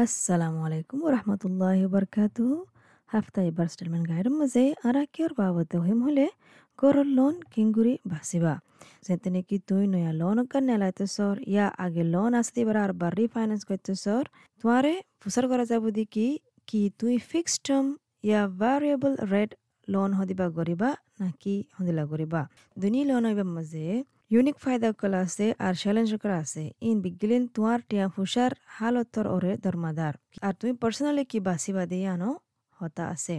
Wa rahmatullahi wa barakatuh. হাফতা এবার statement গাইডৰ মাজে আৰা কিয়ৰ বাবতে হিম হলে গৰৰ লোন কিংগুৰি বাচিবা যেতে নেকি তুই নয়া লোন কার নেলাইতে সর, ইয়া আগে লোন আসতে এবার আর বার রিফাইন্যান্স করতে সর, তোমারে ফুসার করা যাব দি কি কি তুই ফিক্সড টার্ম ইয়া ভ্যারিয়েবল রেট লোন হদিবা গরিবা নাকি হদিলা গরিবা দুনি লোন হইবার মাঝে ইউনিক ফায়দা কলা আছে আর চ্যালেঞ্জ করা আছে। ইন বিগিলিন তোমার টিয়া ফুসার হালতর ওরে দরমাদার। আর তুমি পার্সোনালি কি বাসিবা দিয়ে আনো? হতা আছে।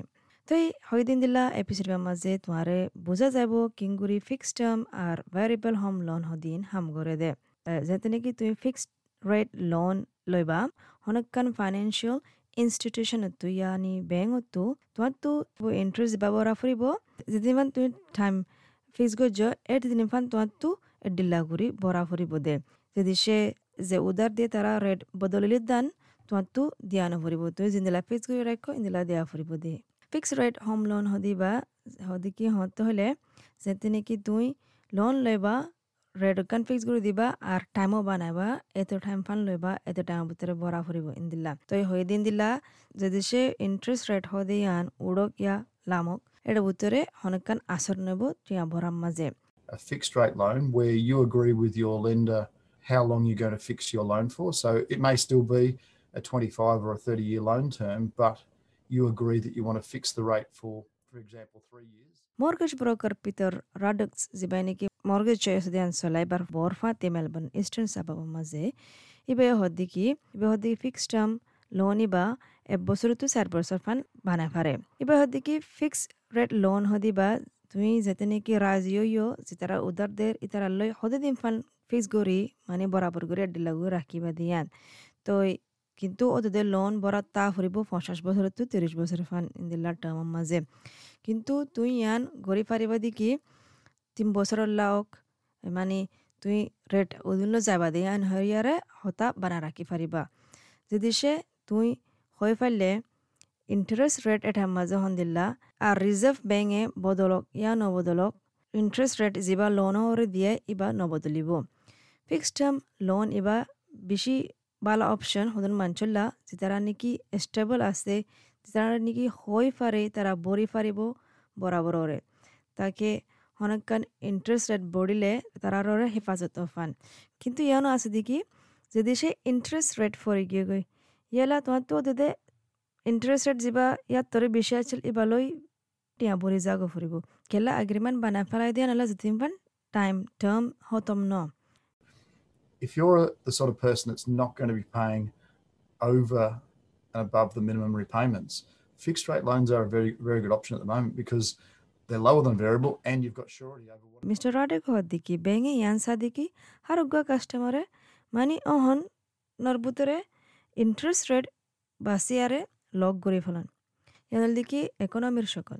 তো এই হয়দিন দিলা এপিসোডের মাঝে তোমারে বোঝা যাব কিংগুরি ফিক্সড টার্ম আর ভ্যারিয়েবল হোম লোন হদিন হাম করে দে। যাতে নাকি তুমি ফিক্সড রেট লোন লইবা। হনকান ফাইনেন্সিয়াল ইনষ্টিটিউশন তুই ইয়ানি বেংকতো তোমার তো ইন্টারেস্ট বরা ফুরিব যেদিন তুমি টাইম গজ এট দিন ফান তোমার তো ডিল্লা ঘুরি বরা ফুরিব দে যদি সে যে উদার দিয়ে তারা রেট বদলিলে দান তোমার তো দিয়া নফরিব তুই জিন্দিলা ফিক্স করে রাখো ইন্দিলা দিয়া ফুরিব দে ফিক্স রেট হোম লোন হদিবা হদি কি হতে হলে যেতে নাকি তুই লোন লইবা রেট কান ফিক্স করে দিবা আর টাইমও বানাইবা, এত টাইম ফান লইবা, এত টাইমের ভিতরে ভরা ফুরিব ইন্দিলা তো হয়ে দিন দিলা যদি সে ইন্টারেস্ট রেট হদে আন উড়ক ইয়া লামক এটা ভিতরে অনেকখান আসর নেব টিয়া ভরার মাঝে a fixed rate loan where you agree with your lender how long you're going to fix your loan for. So it may still be a 25 or a 30 year loan term, but you agree that you want to fix the rate for, for example, three years. Mortgage broker Peter Radux zibainiki mortgage choice dian solaibar borfa te Melbourne Eastern suburb maze ibe hodiki ibe hodiki fixed term loan ইবা এক বছর তো চার বছর fun বানাই পারে ইবা হদিকি fix rate loan হদিবা তুমি যেতে নাকি রাজিও ইয় যেতারা উদার দের ইতারা লই হদে দিন ফান ফিক্স করি মানে বরাবর করে ডিলাগু রাখিবা দিয়ান। তো কিন্তু ওদের লোন বরাত তা ফুরিব পঞ্চাশ বছর তো তিরিশ বছর ফান ইন্দিল্লার টার্মের মাঝে কিন্তু তুই ইয়ান গড়ি পারিবা দিকি তিন বছরের লাওক মানে তুই রেট ওদিন যাবা দিয়ে আন হরিয়ারে হতা বানা রাখি পারিবা যদি সে তুই হয়ে ফেললে ইন্টারেস্ট রেট এটার মাঝে হন্দিল্লা আর রিজার্ভ ব্যাংকে বদলক ইয়া নবদলক ইন্টারেস্ট রেট যিবা লোন হরে দিয়ে, ইবা নবদলিব। ফিক্সড টার্ম লোন ইবা বেশি ভালো অপশন হদন মানচল্লা যে তারা নাকি স্টেবল আছে তারা নাকি হয়ে পারে তারা বড়ি পারিব বরাবরে তাকে অনেকক্ষণ ইন্টারেস্ট রেট বড়িলে তারার হেফাজত ফান কিন্তু ইয়ানো আছে দেখি, যদি সে ইন্টারেস্ট রেট ফরে গিয়ে ইয়ালা তোমার তো দে ইন্টারেস্ট রেট যিবা ইয়াত তরে বেশি আছিল ইবালৈ টিয়া ভৰি যাব ফুৰিব কেলা এগ্ৰিমেণ্ট বনাই পেলাই দিয়া নহ'লে যিমান পান টাইম টাৰ্ম হতম ন If you're the sort of person that's not going to be paying over and above the minimum repayments, fixed rate loans are a very, very good option at the moment because they're lower than variable and you've got surety over what. Mister রডে ঘর দেখি বেঙে ইয়ানসা দেখি হারুগা কাস্টমারে মানে অহন নরবুতরে ইন্টারেস্ট রেট বাসিয়ারে লগ করে ফেলান। ইয়ানাল দেখি ইকোনমির সকল।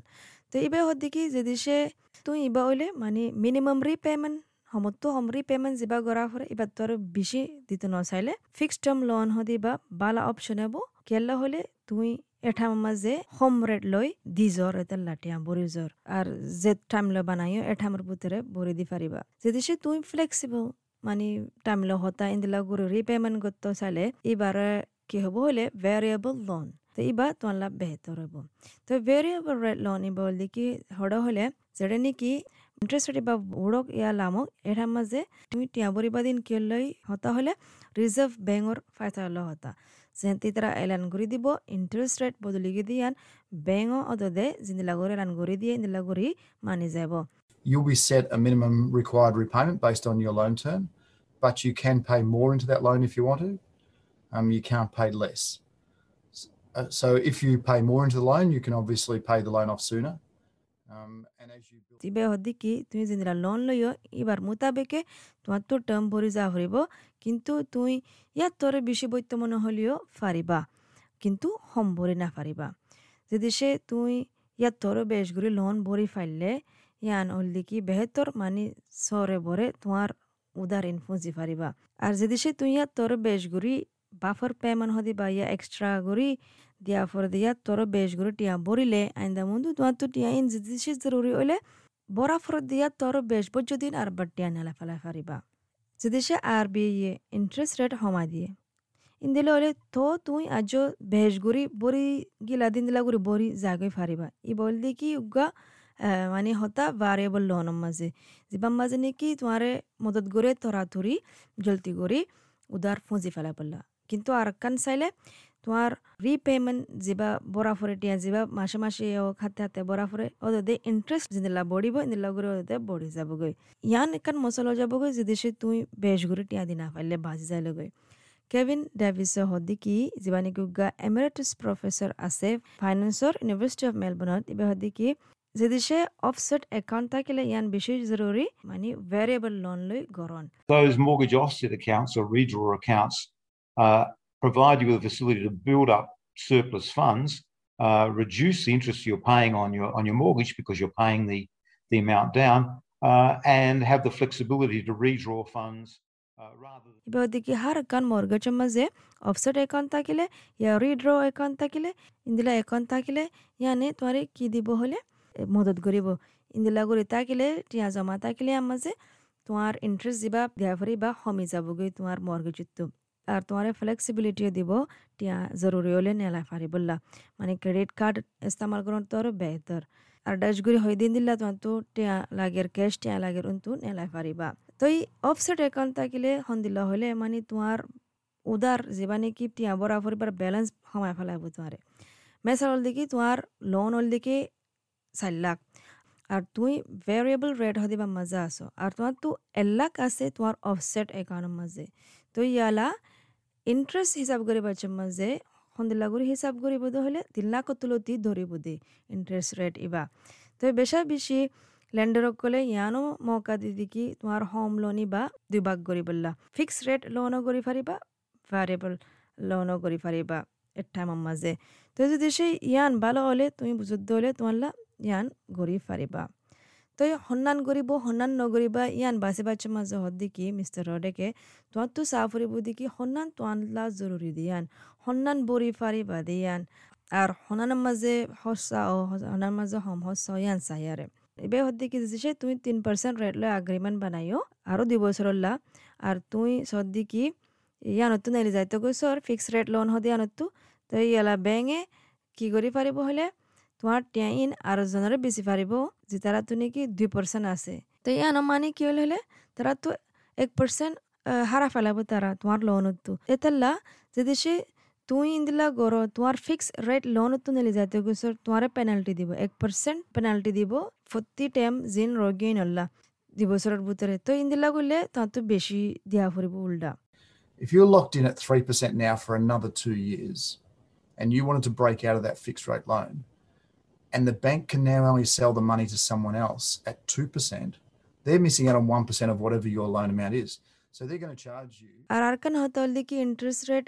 তো ইবে হদ দেখি যদি সে তুই ইবা হইলে মানে মিনিমাম রিপেমেন্ট সমতো হম রিপেমেন্ট যিবা করা ফরে এবার তোর বেশি দিতে নচাইলে ফিক্সড টার্ম লোন হদি বা বালা অপশন হব কেলা হলে তুই এঠাম মাঝে হোম রেট লই দি জ্বর এটা লাটিয়া বড়ি জ্বর। আর যে টাইম লো বানাইও এঠামের ভিতরে বড়ি দি পারিবা। যদি সে তুই ফ্লেক্সিবল মানে টাইম লো হতা ইন্দিলা গুরু রিপেমেন্ট করতে চাইলে এবারে কি হব হলে ভ্যারিয়েবল লোন তো এবার তোমার লাভ বেহতর হব তো ভ্যারিয়েবল লোন এবার কি হড় হলে যেটা নাকি ইন্টারেস্ট রেট বা উড়ক ইয়া লামক এটার মাঝে তুমি টিয়া বরিবা দিন কে লই হতা হলে রিজার্ভ ব্যাংকর ফায়দা হলো হতা। যেহেতু তারা এলান করে দিব ইন্টারেস্ট রেট বদলিকে দিয়ান ব্যাংক অদে জিন্দিলা করে এলান করে দিয়ে ইন্দিলা করে মানি যাব You'll be set a minimum required repayment based on your loan term, but you can pay more into that loan if you want to. Um, you can't pay less. Uh, so if you pay more into the loan, you can obviously pay the loan off sooner. Um, and as you build তিবে হদ্দিকি তুমি জিন্দিলা loan লইও এবার মোতাবেকে তোমার তো term ভরি যা ফুরিব কিন্তু তুই ইয়ার তোরে বেশি বৈত্য মনে হলেও ফারিবা কিন্তু হম ভরি না ফারিবা যদি সে তুই ইয়ার ইয়ান হলদি কি বেহতর মানে সরে বরে তোমার উদার ইনফুজি ফারিবা আর যদি সে তুই ইয়ার তোর বেশ গুড়ি বাফর পেমেন্ট হদি বা ইয়া এক্সট্রা গুড়ি দিয়া ফর দিয়া তোর বেশ গুড়ি টিয়া বরিলে আইন্দা মুন্দু তোমার তো টিয়া ইন যদি সে জরুরি হইলে বরা ফর দিয়া তোর বেশ বজ্য দিন আর বার টিয়া নেলা ফেলা ফারিবা যদি সে R B I interest rate হমা দিয়ে। ইন্দিলে হলে তো তুই আজ বেশ গুড়ি বড়ি গিলা দিন দিলা গুড়ি বড়ি জাগই ফারিবা ই বল দি কি উগা মানে হতা ভ্যারিয়েবল লোনের মাঝে যিবাম মাঝে নাকি তোমারে মদত করে তরাতুরি জলতি করে উদার ফুঁজি ফেলা পড়লা কিন্তু আর কান চাইলে তোমার রিপেমেন্ট যিবা বরা ফুরে টিয়া যিবা মাসে মাসে হাতে হাতে বরা ফুরে ওদের ইন্টারেস্ট যিদিলা বড়িব ইন্দিলা করে ওদের বড়ি যাবগৈ ইয়ান একান মশলা যাবগৈ যদি সে তুই বেশ ঘুরে টিয়া দিনা পাইলে বাজি যাইলগৈ কেভিন ডেভিছ হদিকি যিবা নেকি এমেৰেটাছ প্ৰফেচৰ আছে ফাইনেন্সৰ ইউনিভাৰ্চিটি অফ মেলবৰ্ণত ইবা হদিকি যদি সে অফসেট একাউন্ট থাকিলে ইয়ান বেশি জরুরি মানে ভ্যারিয়েবল লোন লই গরন Those mortgage offset accounts or redraw accounts uh, provide you with a facility to build up surplus funds, uh, reduce the interest you're paying on your on your mortgage because you're paying the the amount down, uh, and have the flexibility to redraw funds. এবার দেখি হার কান মর্গেজের মাঝে offset account থাকিলে ইয়া redraw account থাকিলে ইন্দিলা account থাকিলে ইয়ানে তোমার কি দিব হলে মদত করিব ইন্দিলা করে থাকিলে টিয়া জমা আমার যে তোমার ইন্টারেস্ট দিবা দিয়া ফরি বা কমি যাবগৈ তোমার মর্গেজতো আর তোমার ফ্লেক্সিবিলিটিও দিব, টিয়া জরুরি হলে নেলা ফারি মানে ক্রেডিট কার্ড ইস্তেমাল করুন তো আরও বেহতর আর ডাচগুড়ি হয়ে দিন দিলা তোমার তো টিয়া লাগের ক্যাশ টিয়া লাগের উন্তু নেলা ফারিবা তো এই অফসেট অ্যাকাউন্ট থাকিলে দিলা হলে মানে তোমার উদার যেবানে কি টিয়া বরা ফরিবার ব্যালেন্স সময় ফেলাইব তোমারে মেসার হল দেখি তোমার লোন হল দেখি চার লাখ আর তুই ভেরিয়েবল রেট হদিবা মজা আছো। আর তোমার তো এলাক আছে তোমার অফসেট অ্যাকাউন্টের মাঝে তো ইয়ালা ইন্টারেস্ট হিসাব করে বাচ্চার মাঝে সন্দিলা করে হিসাব কৰিব হলে তিন লাখ তুলতি ধরিব দে ইন্টারেস্ট রেট ইবা তো বেশা বেশি লেন্ডারক কলে, ইয়ানো মৌকা দি কি তোমার হোম লোন ইবা দুই ভাগ করি বললা ফিক্স রেট লোনও করি ফারিবা ভ্যারিয়েবল লোনও করি ফারিবা এর টাইমের মাঝে তো যদি সেই ইয়ান ভালো হলে, তুমি বুঝতে হলে তোমার ইয়ান গড়ি ফারিবা তো সন্ধান কৰিব সন্ধান নকৰিবা ইয়ান বাচি বাচ্চা মাজে হদ দিকি মিষ্টাৰ ৰডেকে তোমার তো চা ফুরিব দিকি সন্ধান তোয়ানলা জরুরি দিয়ান সন্ধান বরি ফারিবা দিয়ান আর সন্ধানের মাঝে হসা ও সন্ধান মাঝে হম হসা ইয়ান চাইয়ারে এবে হদ দিকি দিছে তুমি তিন পার্সেন্ট রেট লয় আগ্রিমেন্ট বানাইও আরও দুই বছরল্লা আর তুই সদ্দিকি ইয়ানতো নেলি যাইতো গৈছর ফিক্স রেট লোন হদি ইয়ানতো তো ইয়ালা বেঙে কি কৰি পাৰিব হ'লে? তোমার টিয়াইন আরও জনের বেশি পারিব যে তারা তো নাকি দুই পার্সেন্ট আছে। তো এই আনুমানি কি হলে হলে তারা তো এক পার্সেন্ট হারা ফেলাব তারা তোমার লোনত এতাল্লা যদি সে তুই ইন্দিলা গর তোমার ফিক্স রেট লোন তো নিলে যাতে গোসর তোমার পেনাল্টি দিব। এক পার্সেন্ট পেনাল্টি দিব প্রতি টাইম জিন রগি নল্লা দুই বছরের ভিতরে তো ইন্দিলা করলে তার তো বেশি দিয়া ফুরিব উল্টা। If you're locked in at 3% now for another two years and you wanted to break out of that fixed rate loan, and the bank can now only sell the money to someone else at 2%, they're missing out on 1% of whatever your loan amount is. So they're going to charge you. আর আর কান হতে হলে কি interest rate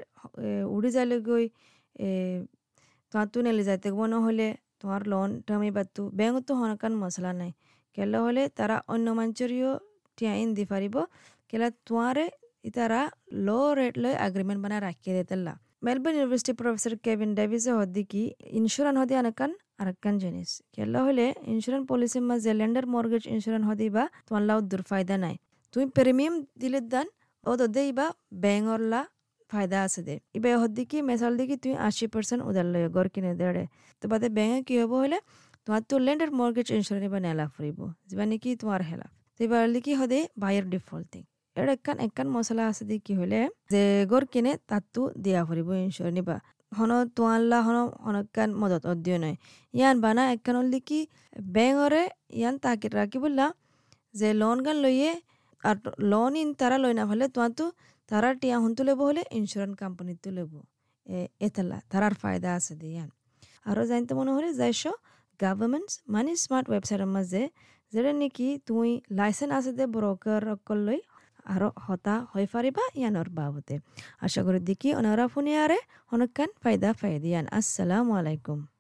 উড়ে যাইলে গই তোমার তু নেলে যাইতে মনে হলে তোমার লোন টামি বাতু ব্যাংক তো হনকান মশলা নাই কেলা হলে তারা অন্য মাঞ্চরীয় টিয়া ইন দি পারিব কেলা তোমারে ইতারা লো রেট লয় এগ্রিমেন্ট বানা রাখিয়ে দিতেলা মেলবোর্ন ইউনিভার্সিটি প্রফেসর কেভিন ডেভিসে হদি কি ইন্স্যুরেন্স হদি আনাকান আরেকখান জিনিস। কেলা হলে ইন্স্যুরেন্স পলিসির মাঝে ল্যান্ডার মর্গেজ ইন্স্যুরেন্স হদি বা, তোমার লাউ দুর্ফায়দা নাই। তুমি প্রিমিয়াম দিলে দান ও দে ইবা ব্যাংর লা ফায়দা আছে দে। ইবা হদি কি, মেসাল দিকে তুমি আশি পার্সেন্ট উদার লয় গড় কিনে দেড়ে তো বাদে ব্যাংকে কি হব হলে তোমার তো ল্যান্ডার মর্গেজ ইন্স্যুরেন্স বা নেলা ফুরিব যেবা নাকি তোমার হেলা তো এবার কি হদে বায়ার ডিফল্টিং এর একখান একখান মশলা আছে দি কি হলে যে গড় কিনে তাতো দিয়া ফুরিব ইন্স্যুরেন্স নিবা হন তোয়াল্লা হন হনকান মদত অধ্যয় নয়। ইয়ান বানা একখান হল কি ব্যাংরে ইয়ান তাকে রাখি বললা যে লোন গান লইয়ে আর লোন ইন তারা লই না ফেলে তোমার তো তারা টিয়া হুন তুলেব হলে ইন্স্যুরেন্স কোম্পানি তুলেব এতালা, তারার ফায়দা আছে দিয়ান আরও জানতে মনে হলে যাইছ গভর্নমেন্টস মানে স্মার্ট ওয়েবসাইটের মাঝে, যেটা নাকি তুই লাইসেন্স আছে দে ব্রোকার লৈ আরও হতা হয়ে পারিবা ইয়ানোর বাবদে। আশা করি দেখি ওনারা ফোনে আরে অনেকক্ষণ ফায়দা ফায়দিয়ান আসসালামু আলাইকুম।